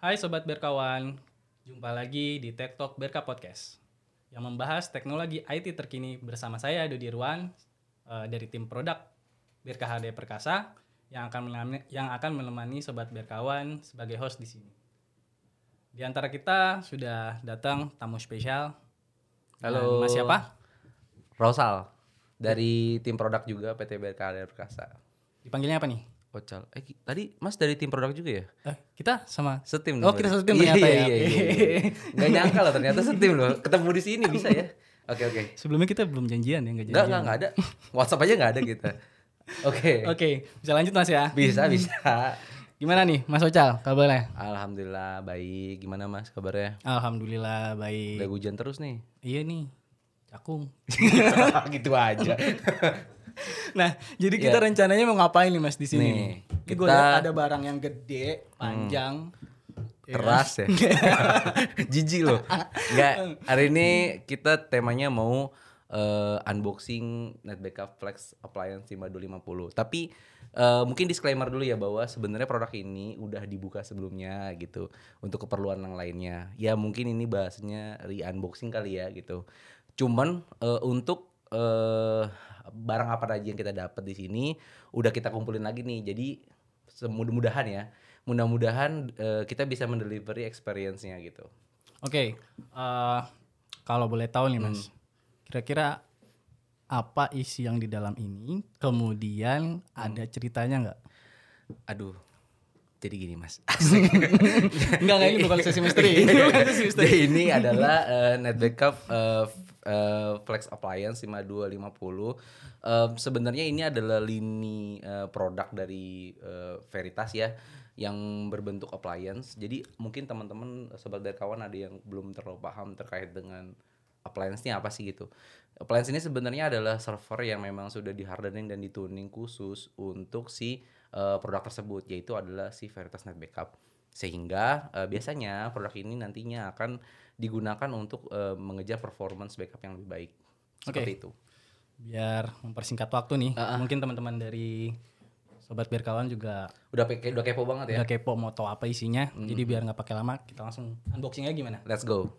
Hai Sobat Berkawan, jumpa lagi di Tech Talk Berka Podcast yang membahas teknologi IT terkini bersama saya Dodi Irwan eh, dari tim produk Berka HD Perkasa yang akan menemani, yang akan menemani Sobat Berkawan sebagai host di sini. Di antara kita sudah datang tamu spesial. Halo. Mas siapa? Rosal dari tim produk juga PT BKD Perkasa. Dipanggilnya apa nih? Ocal. Eh tadi Mas dari tim produk juga ya? Eh, kita sama Setim Oh, kita setim Iya, ternyata iya, ya. Iya, Oke. iya, iya. Nggak nyangka loh ternyata setim loh. Ketemu di sini bisa ya. Oke oke. Sebelumnya kita belum janjian ya, nggak janjian. Enggak enggak enggak ada. WhatsApp aja enggak ada kita. Oke. Oke, bisa lanjut Mas ya. Bisa bisa. Gimana nih Mas Ocal kabarnya? Alhamdulillah baik. Gimana Mas kabarnya? Alhamdulillah baik. Udah hujan terus nih. Iya nih, cakung. gitu aja. Nah, jadi kita Ya. rencananya mau ngapain nih Mas di sini? Nih, kita- Hmm. ada barang yang gede, panjang. kan? Keras ya. Jijik loh. Enggak, hari ini kita temanya mau eh, unboxing Netbackup Flex Appliance 5250. Tapi eh, mungkin disclaimer dulu ya bahwa sebenarnya produk ini udah dibuka sebelumnya gitu untuk keperluan yang lainnya. Ya mungkin ini bahasanya re-unboxing kali ya gitu. Cuman eh, untuk eh, barang apa aja yang kita dapat di sini udah kita kumpulin lagi nih. Jadi semudah-mudahan ya mudah-mudahan eh, kita bisa mendelivery experience-nya gitu. Oke, eh, kalau boleh tahu nih Hmm. Mas, kira-kira apa isi yang di dalam ini? Kemudian ada Hmm. ceritanya nggak? Aduh. Jadi gini, Mas. Enggak, enggak ini bukan sesi misteri. Ini bukan sesi misteri. Jadi ini adalah eh, net backup eh, eh, Flex Appliance 5250. Eh, sebenarnya ini adalah lini eh, produk dari eh, Veritas ya yang berbentuk appliance. Jadi mungkin teman-teman sobat dari kawan ada yang belum terlalu paham terkait dengan appliance ini apa sih gitu. Appliance ini sebenarnya adalah server yang memang sudah dihardening dan dituning khusus untuk si eh, produk tersebut yaitu adalah si Veritas Net Backup. Sehingga eh, biasanya produk ini nantinya akan digunakan untuk eh, mengejar performance backup yang lebih baik. Seperti itu. Biar mempersingkat waktu nih, Ah, mungkin teman-teman dari Sobat Berkawan juga Udah pe- udah kepo banget ya. udah kepo mau tahu apa isinya. Jadi biar nggak pakai lama, kita langsung unboxing aja gimana? Let's go.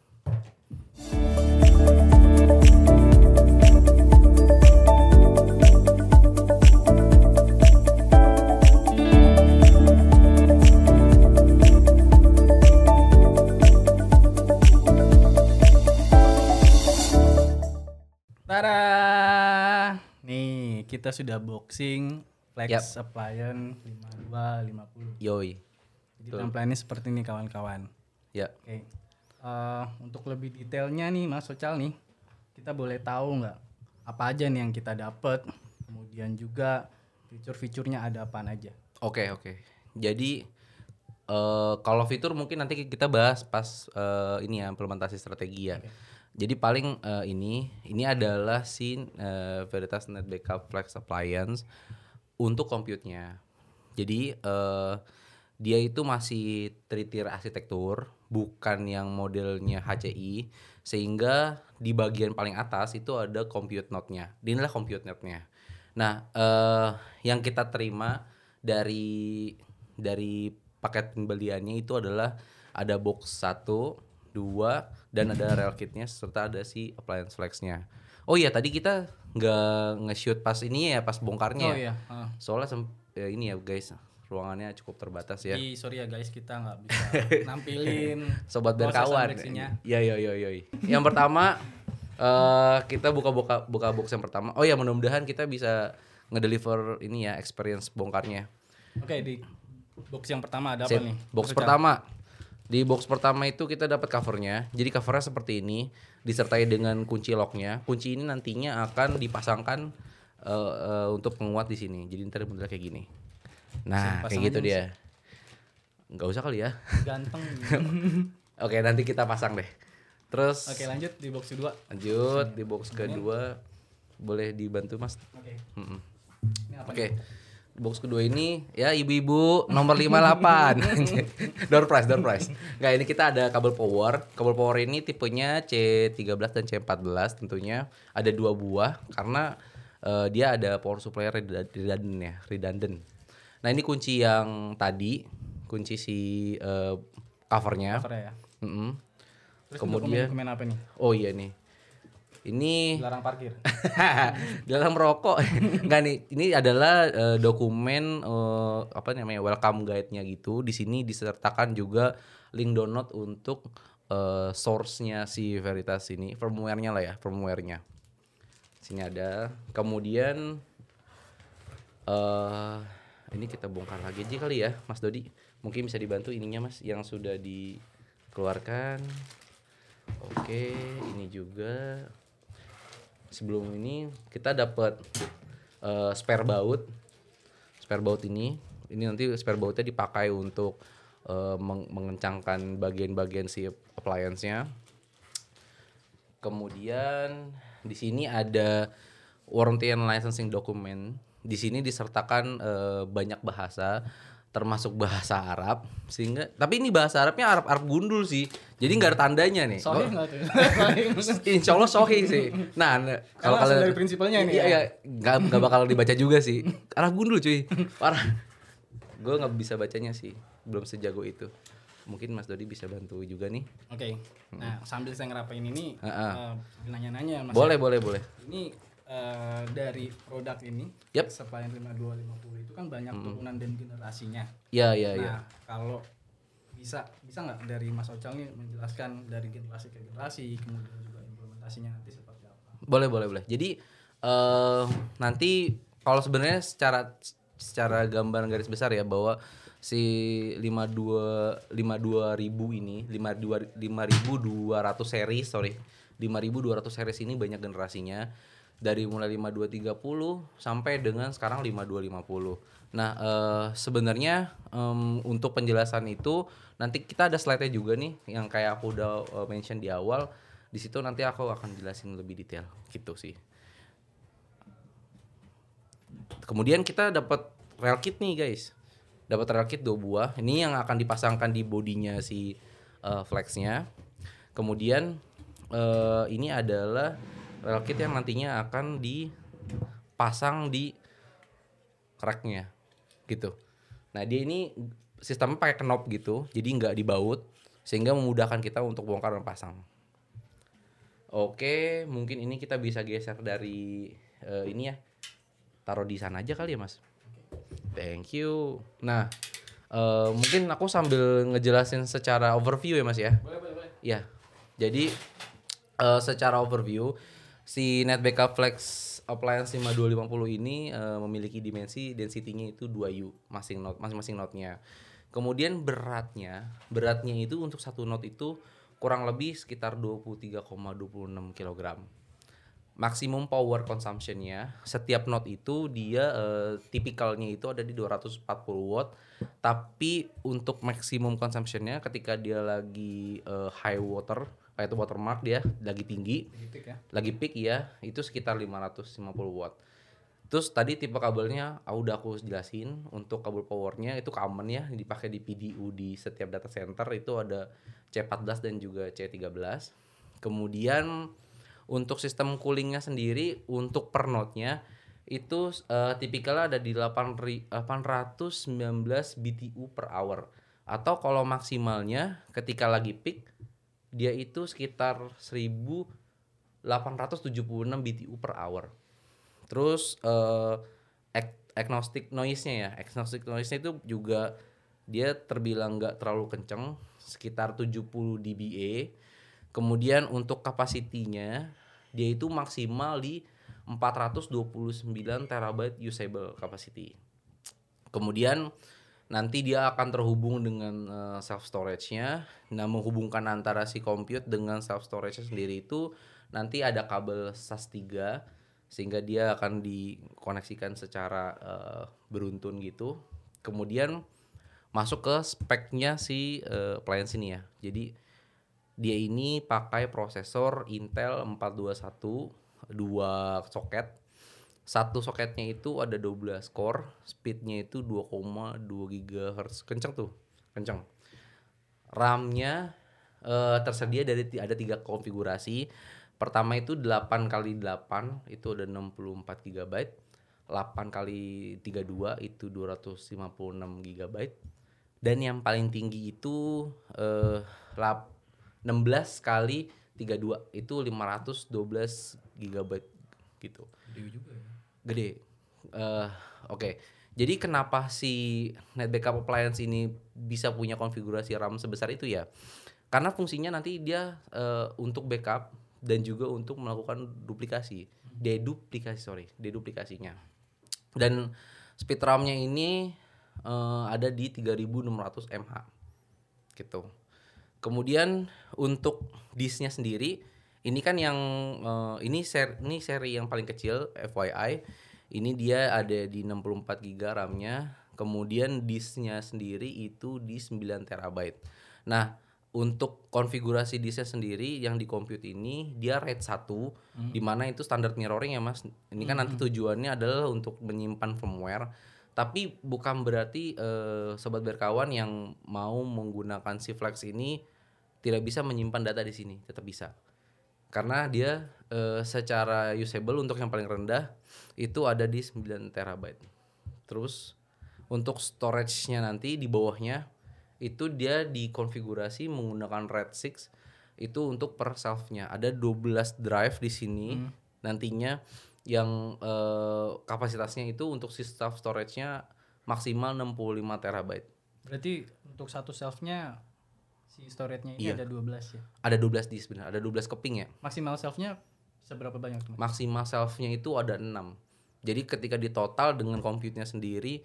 Kita sudah boxing Flex Yap. Appliance 5250. Yoi. Jadi tampilannya seperti ini kawan-kawan. Ya. Oke. Eh, untuk lebih detailnya nih Mas Socal nih, kita boleh tahu nggak apa aja nih yang kita dapat? Kemudian juga fitur-fiturnya ada apa aja? Oke oke. Jadi eh kalau fitur mungkin nanti kita bahas pas eh, ini ya implementasi strategi ya. Jadi paling eh, ini ini adalah si eh, Veritas Net Backup Flex Appliance untuk compute-nya. Jadi eh, dia itu masih tritir arsitektur, bukan yang modelnya HCI, sehingga di bagian paling atas itu ada compute node-nya. Inilah compute node-nya. Nah, eh, yang kita terima dari dari paket pembeliannya itu adalah ada box 1, 2 dan ada rel kitnya serta ada si appliance flex-nya. Oh iya, tadi kita nggak nge-shoot pas ini ya, pas bongkarnya. Oh ya. iya. ah. Soalnya ya ini ya guys, ruangannya cukup terbatas ya. Jadi sorry ya guys, kita nggak bisa nampilin Sobat berkawan. unboxingnya. Ya ya ya ya. Yang pertama eh kita buka-buka buka box yang pertama. Oh ya mudah-mudahan kita bisa ngedeliver ini ya experience bongkarnya. Oke, di box yang pertama ada apa Sip. nih? Box pertama. Di box pertama itu kita dapat covernya. Jadi covernya seperti ini, disertai dengan kunci locknya. Kunci ini nantinya akan dipasangkan eh, eh, untuk penguat di sini. Jadi ntar modelnya kayak gini. Nah, Pasang kayak gitu dia. Nggak usah kali ya. Ganteng. Oke, nanti kita pasang deh. Terus Oke, lanjut di box kedua. lanjut di box kedua boleh dibantu Mas. Oke. Mm-mm. Ini apa? Oke. Box kedua ini ya ibu-ibu nomor 58. door prize, door prize. Enggak, ini kita ada kabel power. Kabel power ini tipenya C13 dan C14 tentunya. Ada dua buah karena eh, dia ada power supply redundant ya, redundant. Nah, ini kunci yang tadi, kunci si eh, covernya. Covernya ya. Mm-mm. Terus Kemudian- dokumen, dokumen apa nih? Oh iya nih. Ini Dilarang parkir. dalam rokok enggak nih ini adalah eh, dokumen eh, apa namanya welcome guide-nya gitu. Di sini disertakan juga link download untuk eh, source-nya si Veritas ini firmware-nya lah ya firmware-nya. Sini ada. Kemudian eh ini kita bongkar lagi aja kali ya Mas Dodi. Mungkin bisa dibantu ininya Mas yang sudah dikeluarkan. Oke ini juga sebelum ini kita dapat eh, spare baut. Spare baut ini ini nanti spare bautnya dipakai untuk eh, meng- mengencangkan bagian-bagian si appliance-nya. Kemudian di sini ada warranty and licensing document. Di sini disertakan eh, banyak bahasa termasuk bahasa Arab sehingga tapi ini bahasa Arabnya Arab Arab gundul sih jadi nggak ada tandanya nih Soalnya Oh, nggak tuh? Insya Allah sohi sih. Nah, nah, kalau kalau dari prinsipalnya ini iya, ya? iya, nggak nggak bakal dibaca juga sih. Arah gundul cuy, parah. Gue nggak bisa bacanya sih, belum sejago itu. Mungkin Mas Dodi bisa bantu juga nih. Oke. Nah, sambil saya ngerapain ini, Heeh. eh, nanya-nanya Mas. Boleh, boleh, boleh. Ini eh, dari produk ini, Yap. Seplayan 5250 itu kan banyak turunan dan generasinya. Iya, iya, iya. Nah, kalau bisa bisa nggak dari Mas Ocal nih menjelaskan dari generasi ke generasi, kemudian juga implementasinya nanti seperti apa? Boleh, boleh, boleh. Jadi eh nanti kalau sebenarnya secara secara gambaran garis besar ya bahwa si 52 52 ribu ini 52 5200 series sorry 5200 series ini banyak generasinya dari mulai 5230 sampai dengan sekarang 5250. Nah, eh, sebenarnya em, untuk penjelasan itu nanti kita ada slide-nya juga nih yang kayak aku udah eh, mention di awal. Di situ nanti aku akan jelasin lebih detail gitu sih. Kemudian kita dapat rail kit nih guys. Dapat rail kit dua buah. Ini yang akan dipasangkan di bodinya si eh, flexnya. Kemudian eh, ini adalah rail kit yang nantinya akan dipasang di racknya gitu. Nah dia ini sistemnya pakai knob gitu, jadi nggak dibaut sehingga memudahkan kita untuk bongkar dan pasang. Oke, mungkin ini kita bisa geser dari eh, ini ya, taruh di sana aja kali ya mas. Thank you. Nah, eh, mungkin aku sambil ngejelasin secara overview ya mas ya. Boleh, boleh, boleh. Ya, jadi eh, secara overview si Net Backup Flex Appliance 5250 ini eh, memiliki dimensi density-nya itu 2U masing not masing-masing node-nya. Kemudian beratnya, beratnya itu untuk satu node itu kurang lebih sekitar 23,26 kg. Maksimum power consumption-nya setiap node itu dia eh, tipikalnya itu ada di 240 watt. Tapi untuk maksimum consumption-nya ketika dia lagi eh, high water, itu watermark dia lagi tinggi, ya. lagi peak ya itu sekitar 550 watt. Terus tadi tipe kabelnya ah, udah aku jelasin untuk kabel powernya itu common ya dipakai di PDU di setiap data center itu ada C14 dan juga C13 kemudian untuk sistem coolingnya sendiri untuk per node-nya itu eh, tipikalnya ada di 8 ri- 819 BTU per hour. Atau kalau maksimalnya ketika lagi peak dia itu sekitar 1876 BTU per hour. Terus ag- agnostic noise-nya ya, agnostic noise-nya itu juga dia terbilang nggak terlalu kenceng, sekitar 70 dBA. Kemudian untuk kapasitinya dia itu maksimal di 429 terabyte usable capacity. Kemudian nanti dia akan terhubung dengan eh, self storage-nya. Nah, menghubungkan antara si compute dengan self storage sendiri itu nanti ada kabel SAS 3 sehingga dia akan dikoneksikan secara eh, beruntun gitu. Kemudian masuk ke speknya si eh, appliance ini ya. Jadi dia ini pakai prosesor Intel 421 dua soket satu soketnya itu ada 12 core, speednya itu 2,2 GHz. Kenceng tuh, kenceng. RAM-nya eh, tersedia dari ada tiga konfigurasi. Pertama itu 8 kali 8 itu ada 64 GB. 8 kali 32 itu 256 GB. dan yang paling tinggi itu eh, lap- 16 kali 32 itu 512 gigabyte gitu Gede juga ya. Gede. Eh, oke. Jadi kenapa si net backup appliance ini bisa punya konfigurasi RAM sebesar itu ya? Karena fungsinya nanti dia eh, untuk backup dan juga untuk melakukan duplikasi. Deduplikasi sorry. Deduplikasinya. Dan speed RAM-nya ini eh, ada di 3600 mH gitu. Kemudian untuk disknya sendiri ini kan yang eh, ini seri ini seri yang paling kecil FYI ini dia ada di 64 GB RAM-nya. Kemudian disknya sendiri itu di 9 terabyte. Nah untuk konfigurasi disknya sendiri yang di compute ini dia RAID 1 di mana itu standar mirroring ya Mas. Ini kan nanti tujuannya adalah untuk menyimpan firmware. Tapi bukan berarti eh, sobat berkawan yang mau menggunakan si Flex ini tidak bisa menyimpan data di sini, tetap bisa. Karena dia eh, secara usable untuk yang paling rendah itu ada di 9 terabyte. Terus untuk storage-nya nanti di bawahnya itu dia dikonfigurasi menggunakan RAID 6 itu untuk per self-nya. Ada 12 drive di sini nantinya yang eh, kapasitasnya itu untuk si self storage-nya maksimal 65 terabyte. Berarti untuk satu shelf-nya si storage-nya ini Iya. ada 12 ya. Ada 12 disk benar, ada 12 keping ya. Maksimal shelf-nya seberapa banyak tuh? Mas? Maksimal self-nya itu ada 6. Jadi ketika ditotal dengan compute-nya sendiri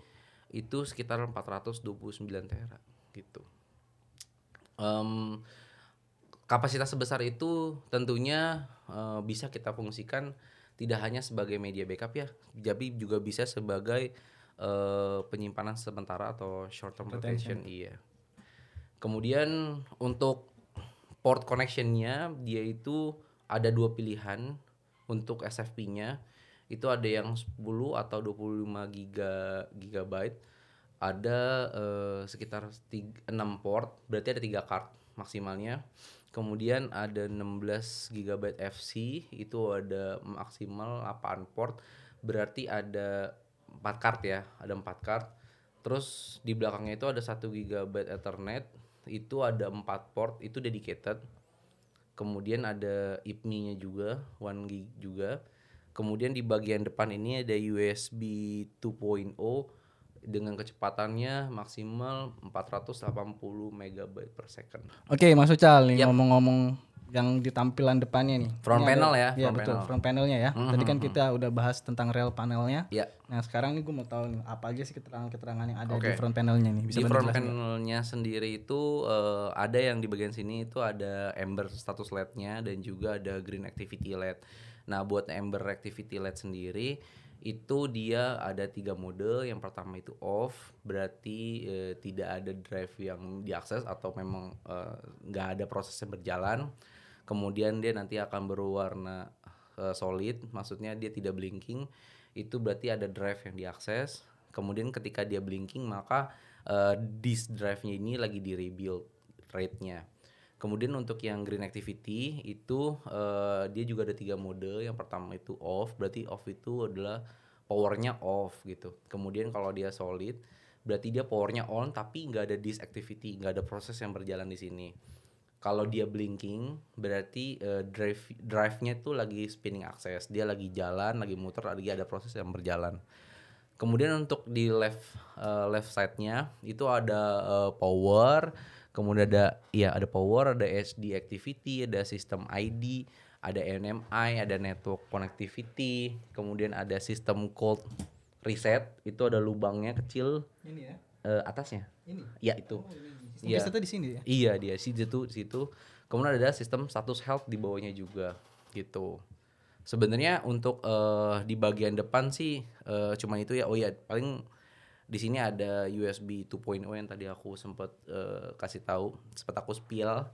itu sekitar 429 tera gitu. Em, kapasitas sebesar itu tentunya eh, bisa kita fungsikan tidak hanya sebagai media backup ya, tapi juga bisa sebagai eh, penyimpanan sementara atau short term retention. Iya. Kemudian untuk port connection-nya dia itu ada dua pilihan untuk SFP-nya. Itu ada yang 10 atau 25 giga gigabyte. Ada eh, sekitar 6 port, berarti ada tiga card maksimalnya. Kemudian ada 16 GB FC, itu ada maksimal 8 port, berarti ada 4 card ya, ada 4 card. Terus di belakangnya itu ada 1 GB Ethernet, itu ada 4 port, itu dedicated. Kemudian ada IPMI-nya juga, 1 gig juga. Kemudian di bagian depan ini ada USB 2.0 dengan kecepatannya maksimal 480 MB per second. Oke, Mas Ucal nih Yap. ngomong-ngomong yang di tampilan depannya nih. Front Ini panel ada- ya, Iya betul, panel. front panelnya ya. Tadi kan kita udah bahas tentang rel panelnya. Ya, Nah sekarang nih gue mau tahu nih apa aja sih keterangan-keterangan yang ada Oke. di front panelnya nih. Bisa di front panelnya sendiri itu eh, ada yang di bagian sini itu ada Ember status LED-nya dan juga ada Green Activity LED. Nah, buat Ember Activity LED sendiri itu dia ada tiga mode. Yang pertama itu off, berarti eh, tidak ada drive yang diakses atau memang eh, nggak ada proses yang berjalan. Kemudian dia nanti akan berwarna eh, solid, maksudnya dia tidak blinking. Itu berarti ada drive yang diakses. Kemudian ketika dia blinking maka eh, disk drive-nya ini lagi di rebuild rate-nya. Kemudian untuk yang green activity itu eh, dia juga ada tiga mode. Yang pertama itu off, berarti off itu adalah powernya off gitu. Kemudian kalau dia solid, berarti dia powernya on tapi nggak ada disk activity, nggak ada proses yang berjalan di sini. Kalau dia blinking, berarti eh, drive drive-nya itu lagi spinning access, dia lagi jalan, lagi muter, lagi ada proses yang berjalan. Kemudian untuk di left eh, left side-nya itu ada eh, power, kemudian ada ya ada power, ada HD activity, ada sistem ID, ada NMI, ada network connectivity, kemudian ada sistem cold reset, itu ada lubangnya kecil Ini ya. eh, atasnya. Ini. Ya itu. Sistem Iya. resetnya di sini ya. Iya dia sih situ situ. Kemudian ada sistem status health di bawahnya juga gitu. Sebenarnya untuk eh, di bagian depan sih eh, cuman itu ya. Oh iya paling di sini ada USB 2.0 yang tadi aku sempat eh, kasih tahu, sempat aku spill.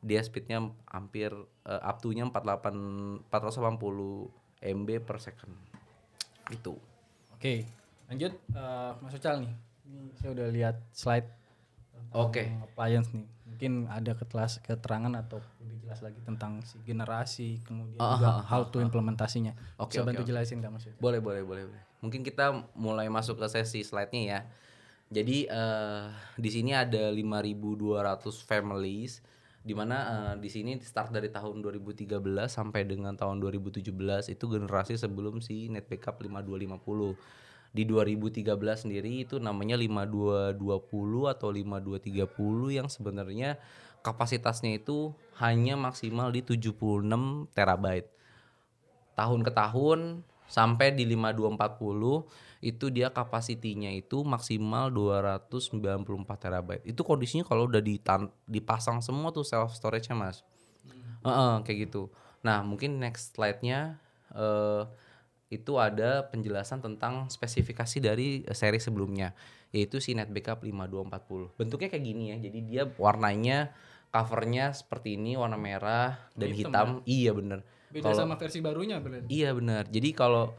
Dia speednya hampir eh, up to-nya 48 480 MB per second. Itu. Oke, lanjut eh, Mas Ucal nih. Ini saya udah lihat slide Oke. appliance nih. Mungkin ada ketelas keterangan atau lebih jelas lagi tentang si generasi kemudian Ah, juga ah, how to implementasinya. Oke, Bisa oke, bantu oke. jelasin nggak Ucal? Boleh, boleh, boleh, boleh. Mungkin kita mulai masuk ke sesi slide-nya ya. Jadi eh, di sini ada 5.200 families di mana eh, di sini start dari tahun 2013 sampai dengan tahun 2017 itu generasi sebelum si net backup 5250. Di 2013 sendiri itu namanya 5220 atau 5230 yang sebenarnya kapasitasnya itu hanya maksimal di 76 terabyte. Tahun ke tahun sampai di 5240 itu dia kapasitinya itu maksimal 294 terabyte. Itu kondisinya kalau udah ditan- dipasang semua tuh self storage-nya, Mas. Heeh, kayak gitu. Nah, mungkin next slide-nya eh itu ada penjelasan tentang spesifikasi dari seri sebelumnya, yaitu si Net Backup 5240. Bentuknya kayak gini ya. Jadi dia warnanya covernya seperti ini, warna merah dan Hitam hitam. Iya bener. Beda sama versi barunya berarti. Iya benar. Jadi kalau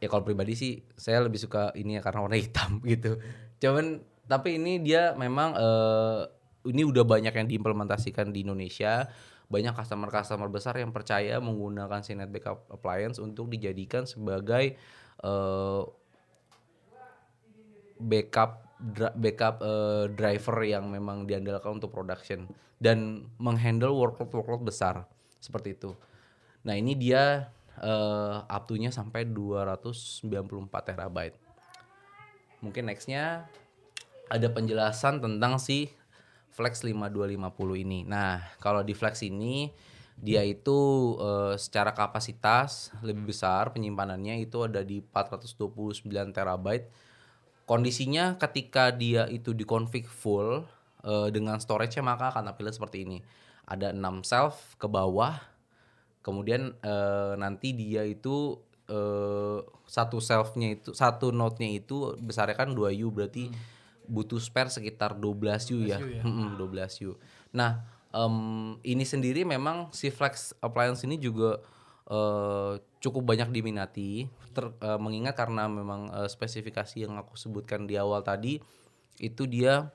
ya kalau pribadi sih saya lebih suka ini ya karena warna hitam gitu. Cuman tapi ini dia memang eh, ini udah banyak yang diimplementasikan di Indonesia. Banyak customer-customer besar yang percaya menggunakan si Net Backup Appliance untuk dijadikan sebagai eh, backup backup eh, driver yang memang diandalkan untuk production dan menghandle workload workload besar seperti itu. Nah ini dia eh up to-nya sampai 294 terabyte. Mungkin nextnya ada penjelasan tentang si Flex 5250 ini. Nah kalau di Flex ini dia itu eh, secara kapasitas lebih besar penyimpanannya itu ada di 429 terabyte. Kondisinya ketika dia itu dikonfig full eh, dengan storage-nya maka akan tampilnya seperti ini. Ada 6 self ke bawah, kemudian eh, nanti dia itu eh, satu selfnya itu satu node-nya itu besarnya kan 2 U berarti butuh spare sekitar 12 U ya. 12 U ya. Mm-mm, 12 U. Nah, em, ini sendiri memang si Flex appliance ini juga eh, cukup banyak diminati ter- eh, mengingat karena memang eh, spesifikasi yang aku sebutkan di awal tadi itu dia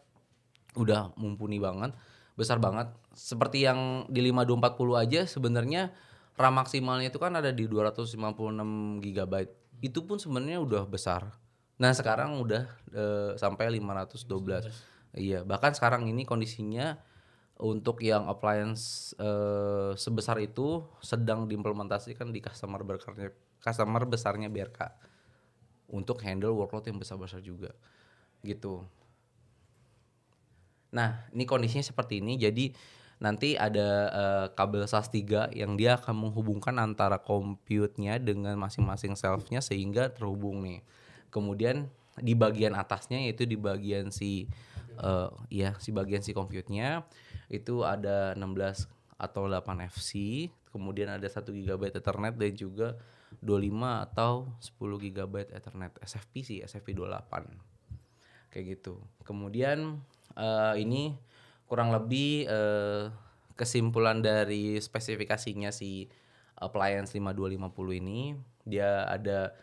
udah mumpuni banget, besar banget. Seperti yang di 5240 aja sebenarnya RAM maksimalnya itu kan ada di 256 GB. Itu pun sebenarnya udah besar. Nah, sekarang udah eh, sampai 512. Iya, bahkan sekarang ini kondisinya untuk yang appliance eh, sebesar itu sedang diimplementasikan di customer besarnya customer besarnya BRK untuk handle workload yang besar-besar juga gitu. Nah, ini kondisinya seperti ini. Jadi nanti ada eh, kabel SAS 3 yang dia akan menghubungkan antara compute-nya dengan masing-masing self-nya sehingga terhubung nih. Kemudian di bagian atasnya yaitu di bagian si eh, ya si bagian si compute-nya itu ada 16 atau 8 FC, kemudian ada 1 GB Ethernet dan juga 25 atau 10 GB Ethernet SFP sih, SFP 28 kayak gitu. Kemudian eh, ini kurang lebih eh, kesimpulan dari spesifikasinya si appliance 5250 ini dia ada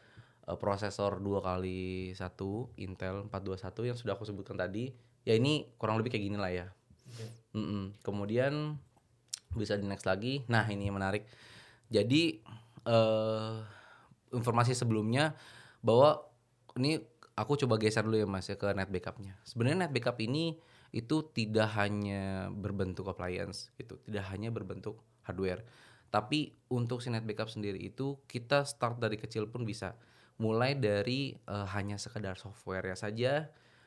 eh, prosesor dua kali satu Intel 421 yang sudah aku sebutkan tadi. Ya ini kurang lebih kayak gini lah ya. Mm-mm. Kemudian bisa di next lagi. Nah ini yang menarik. Jadi eh informasi sebelumnya bahwa ini aku coba geser dulu ya mas ya ke net backupnya. Sebenarnya net backup ini itu tidak hanya berbentuk appliance gitu, tidak hanya berbentuk hardware. Tapi untuk si net backup sendiri itu kita start dari kecil pun bisa. Mulai dari eh, hanya sekedar software ya saja,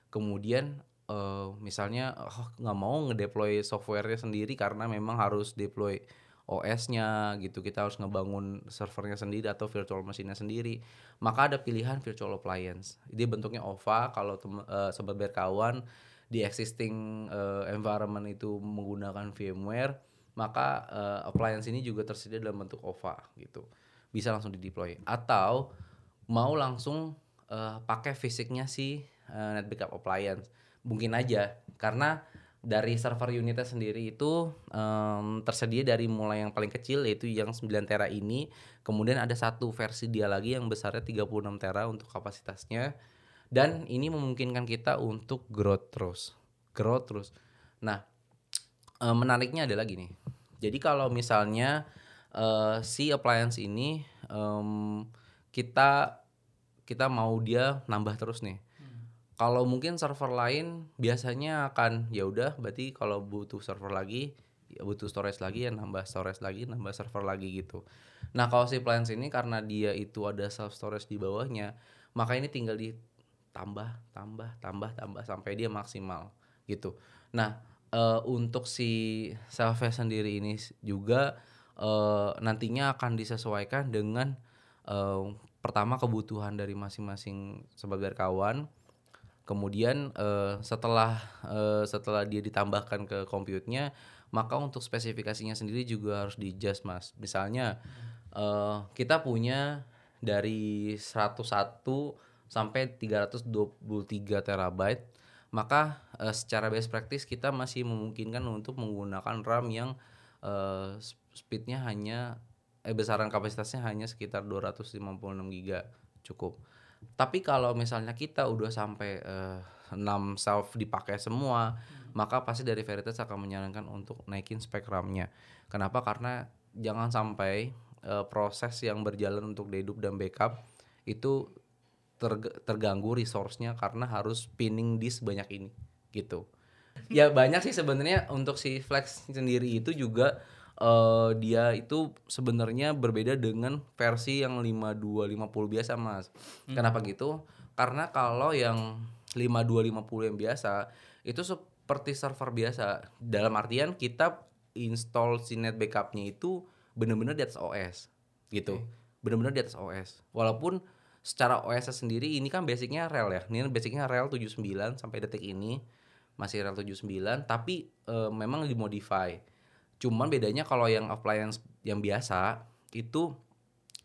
kemudian eh, misalnya oh, nggak mau ngedeploy softwarenya sendiri karena memang harus deploy OS-nya gitu. Kita harus ngebangun servernya sendiri atau virtual machine-nya sendiri. Maka ada pilihan virtual appliance. Dia bentuknya OVA kalau eh, sobat berkawan di existing eh, environment itu menggunakan VMware maka eh, appliance ini juga tersedia dalam bentuk OVA gitu. Bisa langsung di deploy atau mau langsung eh, pakai fisiknya si eh, net backup appliance. Mungkin aja karena dari server unitnya sendiri itu em, tersedia dari mulai yang paling kecil yaitu yang 9 tera ini. Kemudian ada satu versi dia lagi yang besarnya 36 tera untuk kapasitasnya. Dan ini memungkinkan kita untuk growth terus. Growth terus. Nah eh, menariknya adalah gini jadi kalau misalnya eh, si appliance ini em, kita kita mau dia nambah terus nih Kalau mungkin server lain biasanya akan ya udah berarti kalau butuh server lagi ya butuh storage lagi ya nambah storage lagi nambah server lagi gitu. Nah kalau si plans ini karena dia itu ada self storage di bawahnya maka ini tinggal ditambah tambah tambah tambah sampai dia maksimal gitu. Nah eh, untuk si self sendiri ini juga eh, nantinya akan disesuaikan dengan eh, pertama kebutuhan dari masing-masing sobat berkawan Kemudian eh, setelah eh, setelah dia ditambahkan ke komputernya, maka untuk spesifikasinya sendiri juga harus di adjust mas. Misalnya eh, kita punya dari 101 sampai 323 terabyte, maka eh, secara best practice kita masih memungkinkan untuk menggunakan RAM yang eh, speednya hanya eh besaran kapasitasnya hanya sekitar 256 GB cukup. Tapi kalau misalnya kita udah sampai eh, 6 self dipakai semua, maka pasti dari Veritas akan menyarankan untuk naikin spek RAM-nya. Kenapa? Karena jangan sampai eh, proses yang berjalan untuk dedup dan backup itu terg- terganggu resource-nya karena harus pinning disk banyak ini gitu. Ya banyak sih sebenarnya untuk si Flex sendiri itu juga eh, dia itu sebenarnya berbeda dengan versi yang 5250 biasa, Mas. Kenapa gitu? Karena kalau yang 5250 yang biasa itu seperti server biasa. Dalam artian kita install si net backupnya itu benar-benar di atas OS gitu. Benar-benar di atas OS. Walaupun secara OS sendiri ini kan basicnya rel ya. Ini basicnya rel 79 sampai detik ini masih rel 79 tapi eh, memang dimodify. Cuman bedanya kalau yang appliance yang biasa itu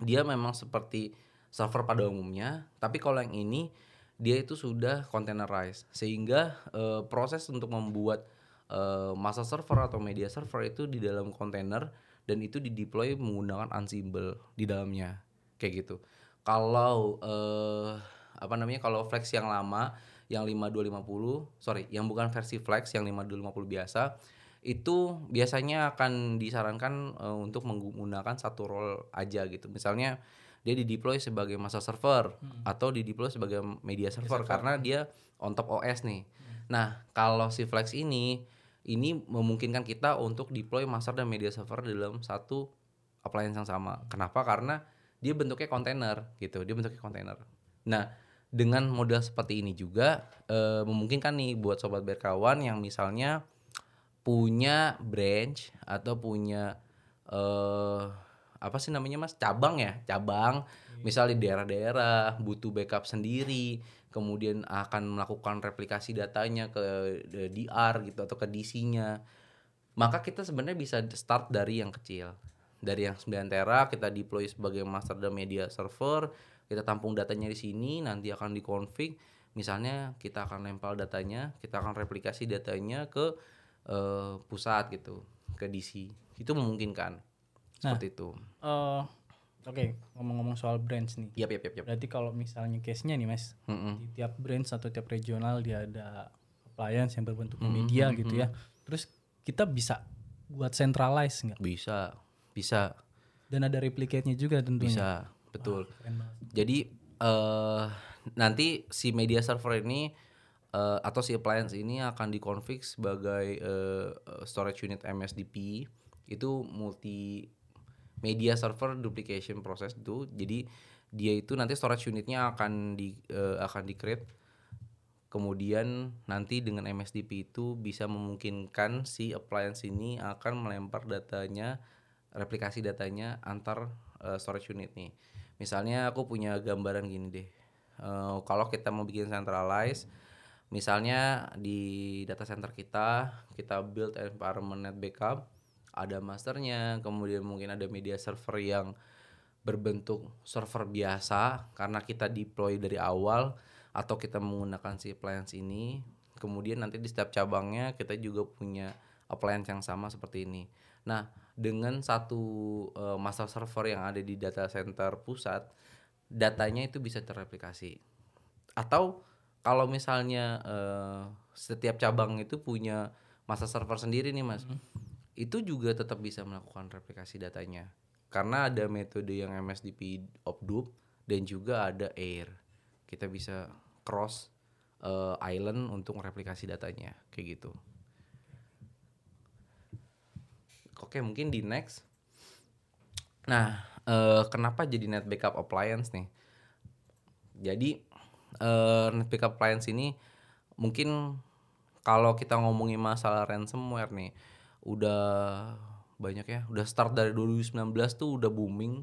dia memang seperti server pada umumnya, tapi kalau yang ini dia itu sudah containerized sehingga eh, proses untuk membuat eh, masa server atau media server itu di dalam kontainer dan itu dideploy menggunakan Ansible di dalamnya kayak gitu. Kalau eh, apa namanya kalau Flex yang lama yang 5250 sorry yang bukan versi Flex yang 5250 biasa itu biasanya akan disarankan eh, untuk menggunakan satu role aja gitu. Misalnya dia di deploy sebagai masa server atau di deploy sebagai media server, karena dia on top OS nih. Nah, kalau si Flex ini ini memungkinkan kita untuk deploy master dan media server dalam satu appliance yang sama. Kenapa? Karena dia bentuknya kontainer gitu. Dia bentuknya kontainer. Nah, dengan model seperti ini juga eh, memungkinkan nih buat sobat berkawan yang misalnya punya branch atau punya eh apa sih namanya Mas? cabang ya, cabang. Misal di daerah-daerah butuh backup sendiri, kemudian akan melakukan replikasi datanya ke DR gitu atau ke DC-nya. Maka kita sebenarnya bisa start dari yang kecil. Dari yang 9 tera kita deploy sebagai master dan media server, kita tampung datanya di sini, nanti akan dikonfig. Misalnya kita akan nempel datanya, kita akan replikasi datanya ke eh, pusat gitu, ke DC. Itu memungkinkan. Seperti itu. Eh, Oke, ngomong-ngomong soal branch nih. Yap, yap, yap, yap. Berarti kalau misalnya case-nya nih Mas, Mm-mm. di tiap branch atau tiap regional dia ada appliance yang berbentuk Hmm, media gitu ya. Terus kita bisa buat centralize nggak? Bisa, bisa, Dan ada replicate-nya juga tentunya. bisa, betul. Banget. Jadi eh nanti si media server ini eh, atau si appliance ini akan dikonfig sebagai eh, storage unit MSDP itu multi media server duplication process itu. Jadi dia itu nanti storage unitnya akan di eh, akan di create Kemudian nanti dengan MSDP itu bisa memungkinkan si appliance ini akan melempar datanya, replikasi datanya antar eh, storage unit nih. Misalnya aku punya gambaran gini deh. Eh, kalau kita mau bikin centralize, misalnya di data center kita, kita build environment net backup, ada masternya, kemudian mungkin ada media server yang berbentuk server biasa karena kita deploy dari awal atau kita menggunakan si appliance ini. Kemudian nanti di setiap cabangnya kita juga punya appliance yang sama seperti ini. Nah dengan satu eh, master server yang ada di data center pusat datanya itu bisa terreplikasi atau kalau misalnya eh, setiap cabang itu punya master server sendiri nih mas itu juga tetap bisa melakukan replikasi datanya karena ada metode yang MSDP obdup dan juga ada air kita bisa cross uh, island untuk replikasi datanya kayak gitu. Oke mungkin di next. Nah uh, kenapa jadi net backup appliance nih? Jadi uh, backup appliance ini mungkin kalau kita ngomongin masalah ransomware nih udah banyak ya udah start dari 2019 tuh udah booming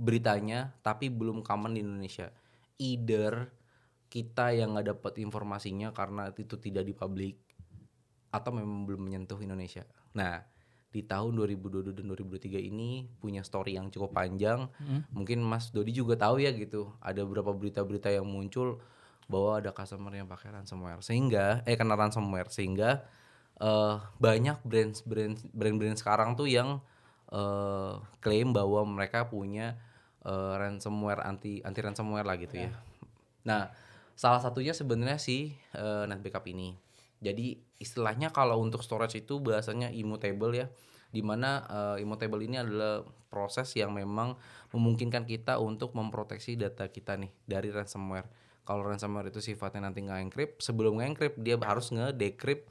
beritanya tapi belum common di Indonesia. Either kita yang nggak dapat informasinya karena itu tidak dipublik atau memang belum menyentuh Indonesia. Nah di tahun 2022 dan 2023 ini punya story yang cukup panjang hmm. mungkin Mas Dodi juga tahu ya gitu ada beberapa berita-berita yang muncul bahwa ada customer yang pakai ransomware sehingga eh kena ransomware sehingga uh, banyak brand brand brand brand sekarang tuh yang uh, klaim bahwa mereka punya uh, ransomware anti anti ransomware lah gitu yeah. ya. Nah, salah satunya sebenarnya si uh, net backup ini. Jadi istilahnya kalau untuk storage itu bahasanya immutable ya. Di mana uh, immutable ini adalah proses yang memang memungkinkan kita untuk memproteksi data kita nih dari ransomware kalau ransomware itu sifatnya nanti nggak encrypt sebelum nge-encrypt dia harus nge-decrypt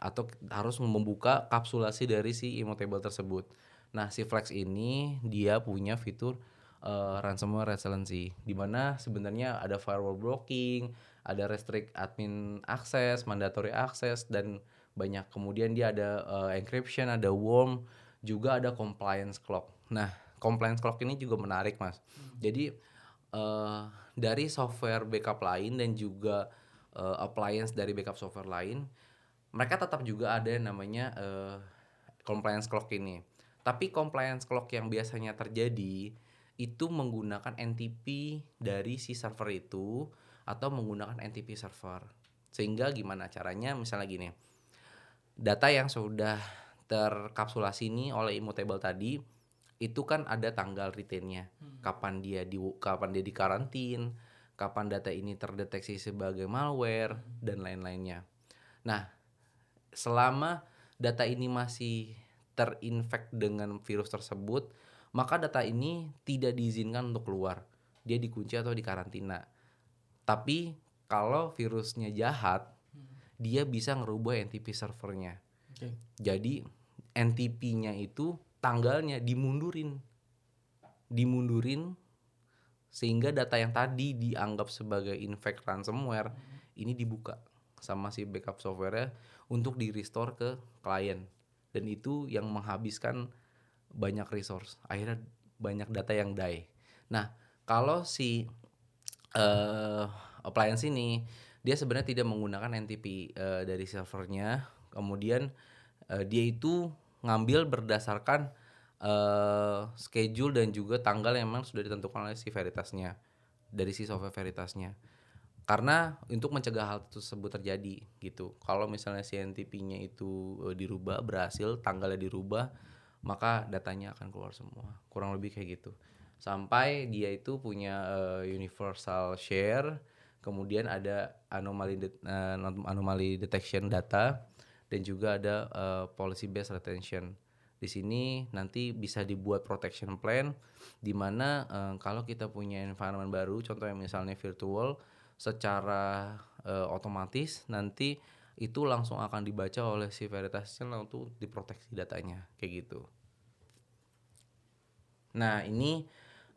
atau harus membuka kapsulasi dari si immutable tersebut. Nah, si Flex ini dia punya fitur uh, ransomware resiliency di mana sebenarnya ada firewall blocking, ada restrict admin access, mandatory access dan banyak. Kemudian dia ada uh, encryption, ada worm, juga ada compliance clock. Nah, compliance clock ini juga menarik, Mas. Hmm. Jadi uh, dari software backup lain dan juga uh, appliance dari backup software lain, mereka tetap juga ada yang namanya uh, compliance clock ini. Tapi compliance clock yang biasanya terjadi itu menggunakan NTP dari si server itu atau menggunakan NTP server. Sehingga gimana caranya? Misalnya gini, data yang sudah terkapsulasi ini oleh immutable tadi itu kan ada tanggal retainnya hmm. kapan dia di kapan dia dikarantin kapan data ini terdeteksi sebagai malware hmm. dan lain-lainnya nah selama data ini masih terinfek dengan virus tersebut maka data ini tidak diizinkan untuk keluar dia dikunci atau dikarantina tapi kalau virusnya jahat hmm. dia bisa ngerubah NTP servernya okay. jadi NTP-nya itu tanggalnya dimundurin dimundurin sehingga data yang tadi dianggap sebagai infect ransomware hmm. ini dibuka sama si backup software untuk di restore ke klien dan itu yang menghabiskan banyak resource akhirnya banyak data yang die nah kalau si uh, appliance ini dia sebenarnya tidak menggunakan NTP uh, eh, dari servernya. Kemudian uh, dia itu ngambil berdasarkan uh, schedule dan juga tanggal yang memang sudah ditentukan oleh si veritasnya dari si software veritasnya. Karena untuk mencegah hal tersebut terjadi gitu. Kalau misalnya si NTP-nya itu uh, dirubah berhasil tanggalnya dirubah maka datanya akan keluar semua. Kurang lebih kayak gitu sampai dia itu punya uh, universal share kemudian ada anomaly de uh, anomaly detection data dan juga ada uh, policy based retention. Di sini nanti bisa dibuat protection plan di mana uh, kalau kita punya environment baru, contohnya misalnya virtual, secara uh, otomatis nanti itu langsung akan dibaca oleh si veritasnya untuk diproteksi datanya kayak gitu. Nah ini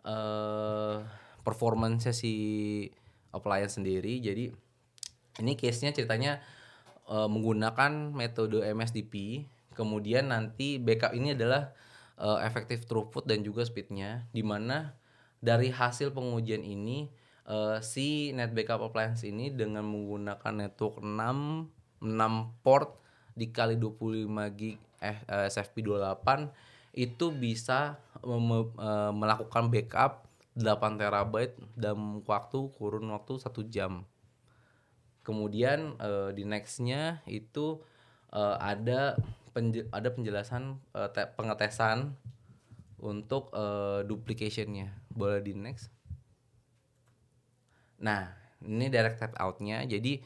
uh, performance si appliance sendiri. Jadi ini case-nya ceritanya uh, menggunakan metode MSDP kemudian nanti backup ini adalah uh, efektif throughput dan juga speednya. Di mana dari hasil pengujian ini uh, si net backup appliance ini dengan menggunakan network 6 6 port dikali 25 gig eh, SFP 28 itu bisa me, uh, melakukan backup 8 terabyte dalam waktu kurun waktu satu jam. Kemudian uh, di nextnya itu uh, ada penje ada penjelasan uh, pengetesan untuk uh, duplicationnya. Boleh di next? Nah ini direct type outnya. Jadi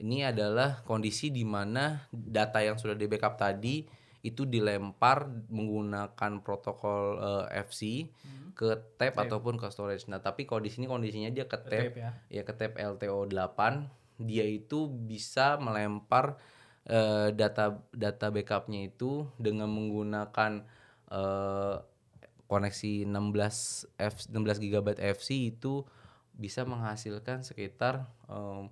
ini adalah kondisi di mana data yang sudah di backup tadi itu dilempar menggunakan protokol uh, FC hmm. ke tape, tape ataupun ke storage. Nah, tapi kalau di sini kondisinya dia ke tape, tape ya. ya ke tape LTO 8 dia itu bisa melempar eh, data data backupnya itu dengan menggunakan eh, koneksi 16 F 16 GB FC itu bisa menghasilkan sekitar em,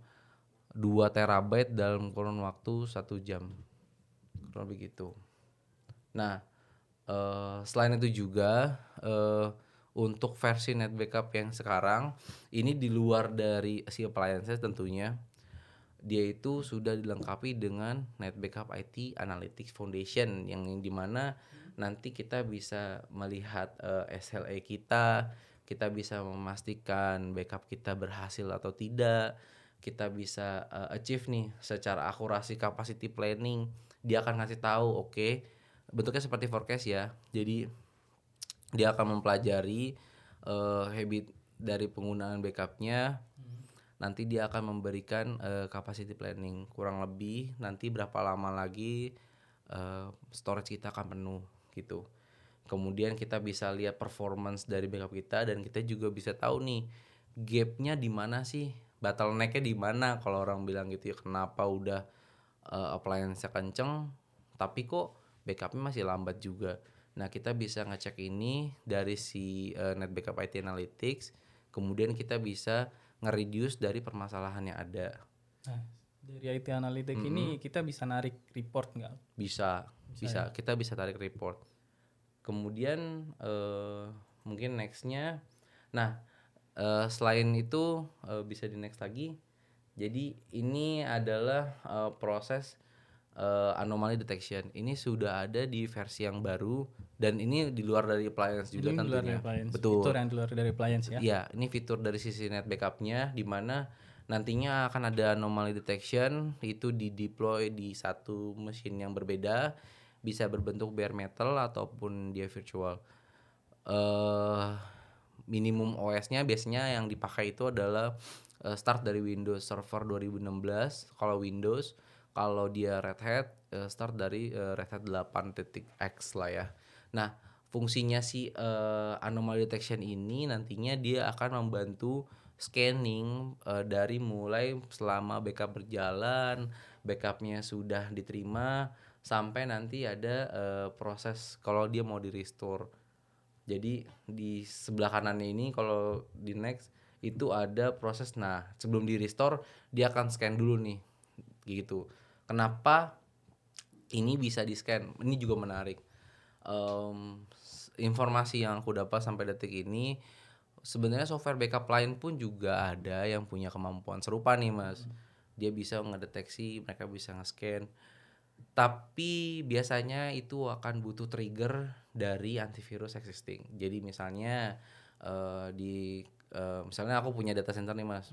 2 terabyte dalam kurun waktu satu jam kurang lebih gitu. Nah, eh, selain itu juga eh, untuk versi net backup yang sekarang ini di luar dari si appliances tentunya dia itu sudah dilengkapi dengan net backup IT Analytics Foundation yang di mana nanti kita bisa melihat eh, SLA kita, kita bisa memastikan backup kita berhasil atau tidak, kita bisa eh, achieve nih secara akurasi capacity planning dia akan ngasih tahu oke bentuknya seperti forecast ya. Jadi dia akan mempelajari eh, habit dari penggunaan backupnya. Nanti dia akan memberikan eh, capacity planning. Kurang lebih nanti berapa lama lagi eh, storage kita akan penuh gitu. Kemudian kita bisa lihat performance dari backup kita dan kita juga bisa tahu nih gapnya di mana sih? Bottlenecknya di mana? Kalau orang bilang gitu ya kenapa udah uh, appliance kenceng tapi kok backupnya masih lambat juga. Nah kita bisa ngecek ini dari si uh, net backup IT analytics kemudian kita bisa nge-reduce dari permasalahan yang ada. Nah, dari IT Analytics ini kita bisa narik report nggak? bisa bisa kita bisa tarik report. Kemudian eh, mungkin nextnya nah eh, selain itu eh, bisa di next lagi. Jadi ini adalah eh, proses eh, anomaly detection ini sudah ada di versi yang baru dan ini di luar dari appliance juga Ini luar tentunya dari appliance. betul Fitur yang di luar dari appliance ya. Iya, ini fitur dari sisi net backupnya di mana nantinya akan ada anomaly detection itu di deploy di satu mesin yang berbeda, bisa berbentuk bare metal ataupun dia virtual. eh minimum OS-nya biasanya yang dipakai itu adalah eh, start dari Windows Server 2016 kalau Windows, kalau dia Red Hat eh, start dari eh, Red Hat 8.x lah ya. Nah, fungsinya si eh, anomaly detection ini nantinya dia akan membantu scanning eh, dari mulai selama backup berjalan, backupnya sudah diterima sampai nanti ada eh, proses kalau dia mau di restore. Jadi di sebelah kanannya ini kalau di next itu ada proses nah sebelum di restore dia akan scan dulu nih gitu. Kenapa ini bisa di scan? Ini juga menarik. S- informasi yang aku dapat sampai detik ini sebenarnya software backup lain pun juga ada yang punya kemampuan serupa nih mas. Dia bisa ngedeteksi, mereka bisa nge-scan. Tapi biasanya itu akan butuh trigger dari antivirus existing. Jadi misalnya eh, di eh, misalnya aku punya data center nih mas,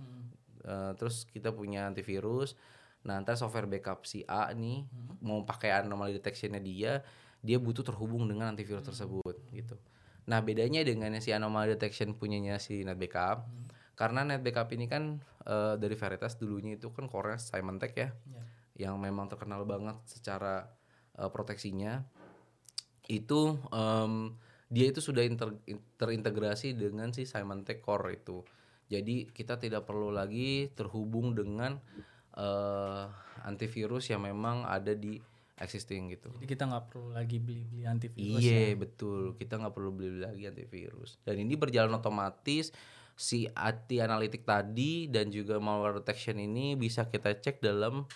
Eh, terus kita punya antivirus. Nah ntar software backup si A nih mau pakai anomaly detectionnya dia, dia butuh terhubung dengan antivirus tersebut gitu. Nah bedanya dengan si anomaly detection punyanya si net backup, karena net backup ini kan eh, dari Veritas dulunya itu kan core Symantec ya Ya. yang memang terkenal banget secara uh, proteksinya itu em, dia itu sudah inter- in- terintegrasi dengan si Symantec Core itu. Jadi kita tidak perlu lagi terhubung dengan eh, antivirus yang memang ada di existing gitu. Jadi kita nggak perlu lagi beli-beli antivirus. Iya betul, kita nggak perlu beli lagi antivirus. Dan ini berjalan otomatis. Si IT analitik tadi dan juga malware detection ini bisa kita cek dalam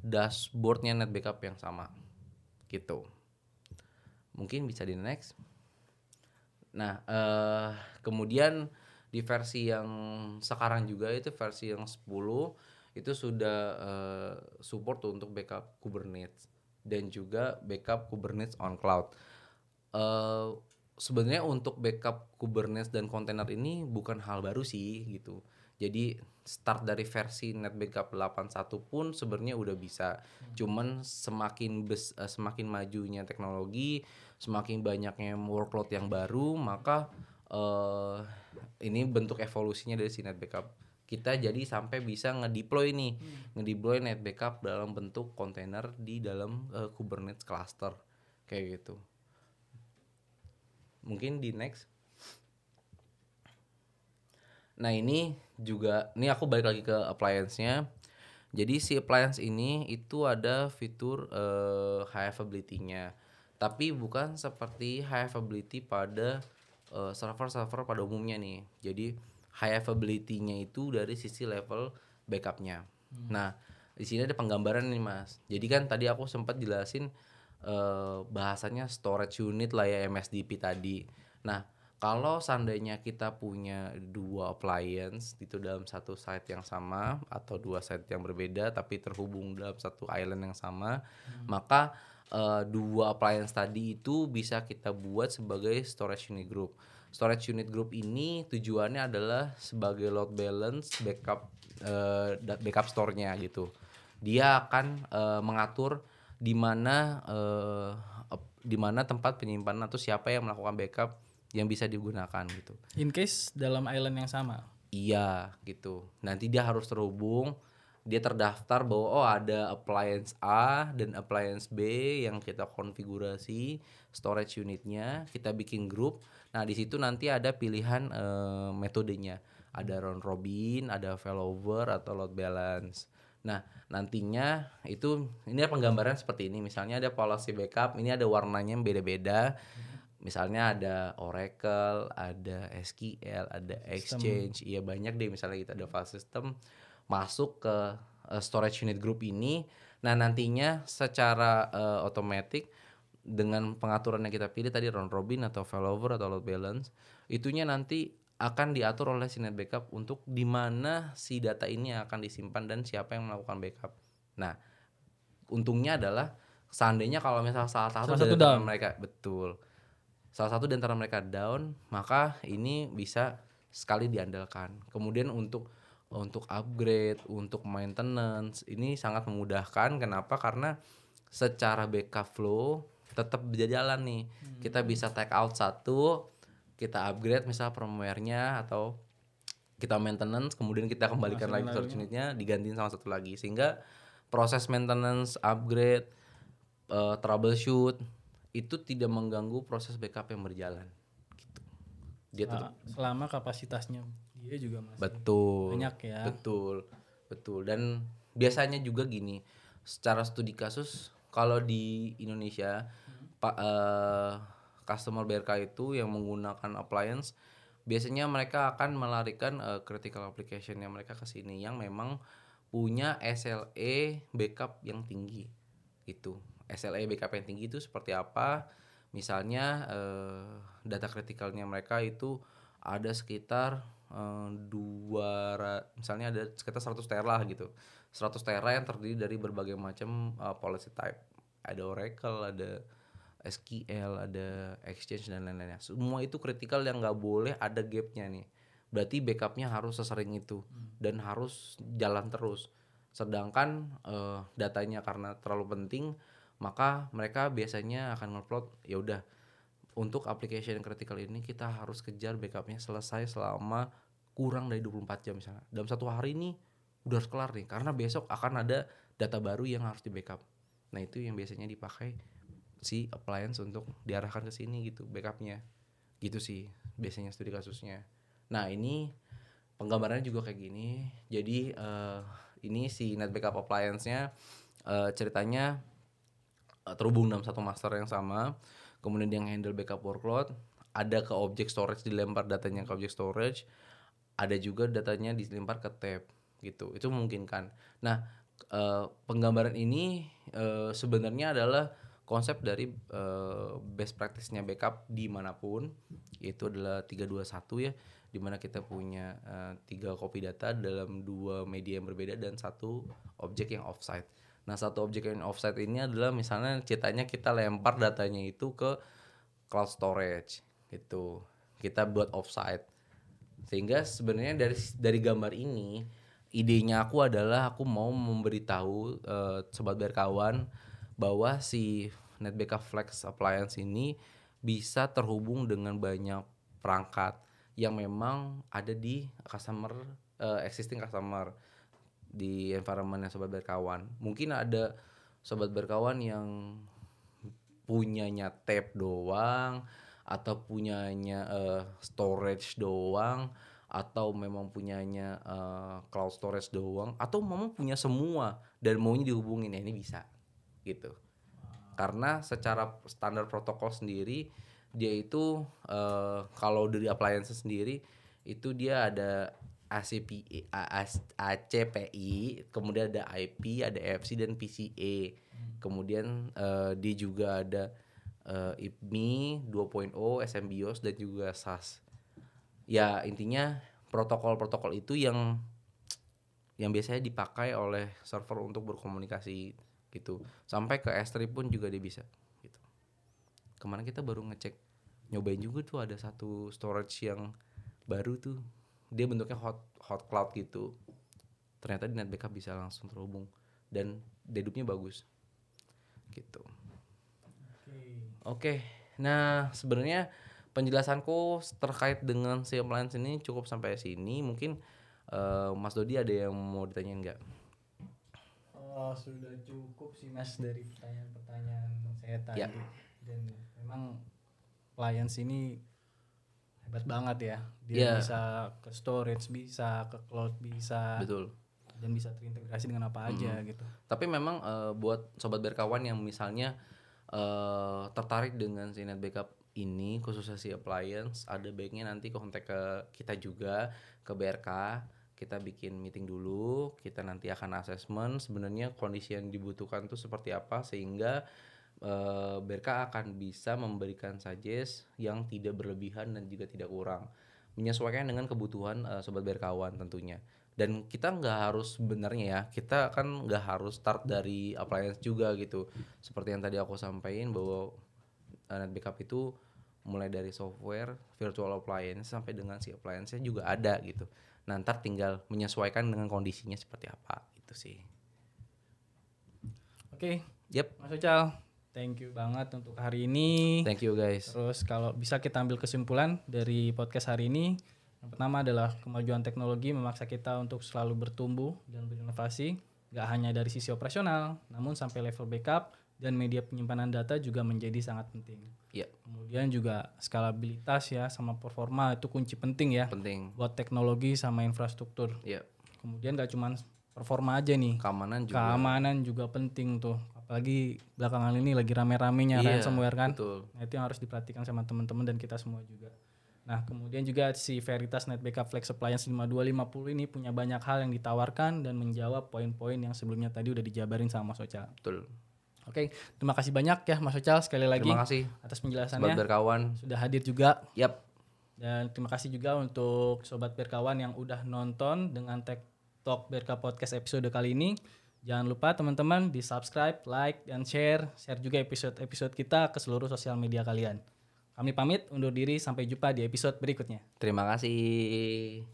dashboardnya net backup yang sama, gitu. Mungkin bisa di next. Nah, eh, kemudian di versi yang sekarang juga itu versi yang 10 itu sudah eh, support untuk backup Kubernetes dan juga backup Kubernetes on cloud. Eh, sebenarnya untuk backup Kubernetes dan kontainer ini bukan hal baru sih gitu. Jadi start dari versi net backup 81 pun sebenarnya udah bisa. Cuman semakin bes, eh, semakin majunya teknologi, semakin banyaknya workload yang baru, maka eh ini bentuk evolusinya dari si net backup. Kita jadi sampai bisa ngedeploy nih, ngedeploy net backup dalam bentuk kontainer di dalam eh, Kubernetes cluster kayak gitu. Mungkin di next. Nah ini juga, ini aku balik lagi ke appliance-nya. Jadi si appliance ini itu ada fitur uh, high availability-nya. Tapi bukan seperti high availability pada uh, server-server pada umumnya nih. Jadi high availability-nya itu dari sisi level backup-nya. Hmm. Nah, di sini ada penggambaran nih Mas. Jadi kan tadi aku sempat jelasin uh, bahasanya storage unit lah ya MSDP tadi. Nah, kalau seandainya kita punya dua appliance itu dalam satu site yang sama atau dua site yang berbeda tapi terhubung dalam satu island yang sama, hmm. maka uh, dua appliance tadi itu bisa kita buat sebagai storage unit group. Storage unit group ini tujuannya adalah sebagai load balance backup uh, backup store-nya gitu. Dia akan uh, mengatur di mana uh, di mana tempat penyimpanan atau siapa yang melakukan backup yang bisa digunakan gitu. In case dalam island yang sama. Iya gitu. Nanti dia harus terhubung, dia terdaftar bahwa oh ada appliance A dan appliance B yang kita konfigurasi storage unitnya, kita bikin grup. Nah di situ nanti ada pilihan uh, metodenya, ada round robin, ada failover atau load balance. Nah, nantinya itu ini penggambaran seperti ini. Misalnya ada policy backup, ini ada warnanya yang beda-beda. Misalnya ada Oracle, ada SQL, ada Exchange, iya banyak deh misalnya kita ada file system masuk ke uh, storage unit group ini. Nah, nantinya secara uh, otomatis dengan pengaturan yang kita pilih tadi round robin atau failover atau load balance, itunya nanti akan diatur oleh Sinet Backup untuk di mana si data ini akan disimpan dan siapa yang melakukan backup. Nah, untungnya adalah seandainya kalau misalnya salah satu, salah satu dalam mereka betul salah satu di antara mereka down, maka ini bisa sekali diandalkan. Kemudian untuk untuk upgrade, untuk maintenance ini sangat memudahkan. Kenapa? Karena secara backup flow tetap berjalan nih. Hmm. Kita bisa take out satu, kita upgrade misal firmware-nya atau kita maintenance, kemudian kita kembalikan lagi storage unitnya, digantiin sama satu lagi sehingga proses maintenance, upgrade, uh, troubleshoot itu tidak mengganggu proses backup yang berjalan gitu. Dia tetap selama kapasitasnya dia juga masih betul banyak ya. Betul. Betul dan biasanya juga gini, secara studi kasus kalau di Indonesia hmm. Pak uh, customer BRK itu yang menggunakan appliance biasanya mereka akan melarikan uh, critical application yang mereka ke sini yang memang punya SLE backup yang tinggi itu SLA backup yang tinggi itu seperti apa misalnya eh, data kritikalnya mereka itu ada sekitar dua misalnya ada sekitar 100 tera gitu. 100 tera yang terdiri dari berbagai macam uh, policy type. Ada Oracle ada SQL ada Exchange dan lain-lainnya. Semua itu kritikal yang nggak boleh ada gapnya nih. Berarti backupnya harus sesering itu hmm. dan harus jalan terus. Sedangkan uh, datanya karena terlalu penting maka mereka biasanya akan ngupload ya udah untuk application critical ini kita harus kejar backupnya selesai selama kurang dari 24 jam misalnya. Dalam satu hari ini udah harus kelar nih karena besok akan ada data baru yang harus di backup. Nah itu yang biasanya dipakai si appliance untuk diarahkan ke sini gitu backupnya. Gitu sih biasanya studi kasusnya. Nah ini penggambarannya juga kayak gini. Jadi uh, ini si net backup appliance-nya uh, ceritanya Eh, terhubung dalam satu master yang sama kemudian dia handle backup workload. Ada ke objek storage dilempar datanya ke objek storage. Ada juga datanya dilempar ke tab gitu. Itu memungkinkan nah uh, penggambaran ini uh, sebenarnya adalah konsep dari uh, best practice-nya backup di mana pun. Itu adalah 321 ya di mana kita punya uh, tiga copy data dalam dua media yang berbeda dan satu objek yang offsite Nah satu objek yang offset ini adalah misalnya ceritanya kita lempar datanya itu ke cloud storage gitu. Kita buat offsite. Sehingga sebenarnya dari dari gambar ini idenya aku adalah aku mau memberitahu uh, sobat berkawan bahwa si NetBackup Flex appliance ini bisa terhubung dengan banyak perangkat yang memang ada di customer uh, existing customer di environment yang sobat berkawan. Mungkin ada sobat berkawan yang punyanya tab doang atau punyanya uh, storage doang atau memang punyanya eh, cloud storage doang atau memang punya semua dan maunya dihubungin ya ini bisa gitu karena secara standar protokol sendiri dia itu eh, kalau dari appliance sendiri itu dia ada ACPI, ACPI, kemudian ada IP, ada FC dan PCA. Kemudian eh, dia juga ada eh, IPMI 2.0, SMBIOS dan juga SAS. Ya intinya protokol-protokol itu yang yang biasanya dipakai oleh server untuk berkomunikasi gitu. Sampai ke S3 pun juga dia bisa gitu. Kemarin kita baru ngecek nyobain juga tuh ada satu storage yang baru tuh. Dia bentuknya hot hot cloud gitu. Ternyata di net backup bisa langsung terhubung dan dedupnya bagus. Gitu. Oke. Nah, sebenarnya penjelasanku terkait dengan si appliance ini cukup sampai sini. Mungkin eh, Mas Dodi ada yang mau ditanyain nggak? Oh, sudah cukup sih Mas dari pertanyaan-pertanyaan saya tadi. Ya. Dan memang clients ini hebat banget ya. Dia Ya. bisa ke storage, bisa ke cloud, bisa Betul. dan bisa terintegrasi dengan apa aja gitu. Tapi memang eh, buat sobat berkawan yang misalnya eh, tertarik dengan si net backup ini khususnya si appliance, ada baiknya nanti kontak ke kita juga ke BRK. Kita bikin meeting dulu, kita nanti akan assessment sebenarnya kondisi yang dibutuhkan itu seperti apa sehingga BRK akan bisa memberikan suggest yang tidak berlebihan dan juga tidak kurang. Menyesuaikan dengan kebutuhan eh, sobat berkawan tentunya. Dan kita nggak harus sebenarnya ya kita kan nggak harus start dari appliance juga gitu. Seperti yang tadi aku sampaikan bahwa eh, net backup itu mulai dari software virtual appliance sampai dengan si appliance juga ada gitu. Nah ntar tinggal menyesuaikan dengan kondisinya seperti apa gitu sih. Oke, yep. Mas Ucal, thank you banget untuk hari ini. thank you guys Terus kalau bisa kita ambil kesimpulan dari podcast hari ini, yang pertama adalah kemajuan teknologi memaksa kita untuk selalu bertumbuh dan berinovasi, gak hanya dari sisi operasional, namun sampai level backup dan media penyimpanan data juga menjadi sangat penting. ya Kemudian juga skalabilitas ya sama performa itu kunci penting ya penting buat teknologi sama infrastruktur. ya Kemudian gak cuman performa aja nih, keamanan juga keamanan juga penting tuh. Apalagi belakangan ini lagi rame-ramenya Iya, ransomware kan. betul Nah, itu yang harus diperhatikan sama teman-teman dan kita semua juga. Nah, kemudian juga si Veritas Net Backup Flex Appliance 5250 ini punya banyak hal yang ditawarkan dan menjawab poin-poin yang sebelumnya tadi udah dijabarin sama Mas Ocal. betul Oke, terima kasih banyak ya Mas Ocal sekali lagi terima kasih atas sobat penjelasannya. berkawan Sudah hadir juga yap dan terima kasih juga untuk sobat berkawan yang udah nonton dengan Tech Talk Berka Podcast episode kali ini. Jangan lupa teman-teman di subscribe, like, dan share. Share juga episode-episode kita ke seluruh sosial media kalian. Kami pamit undur diri sampai jumpa di episode berikutnya. terima kasih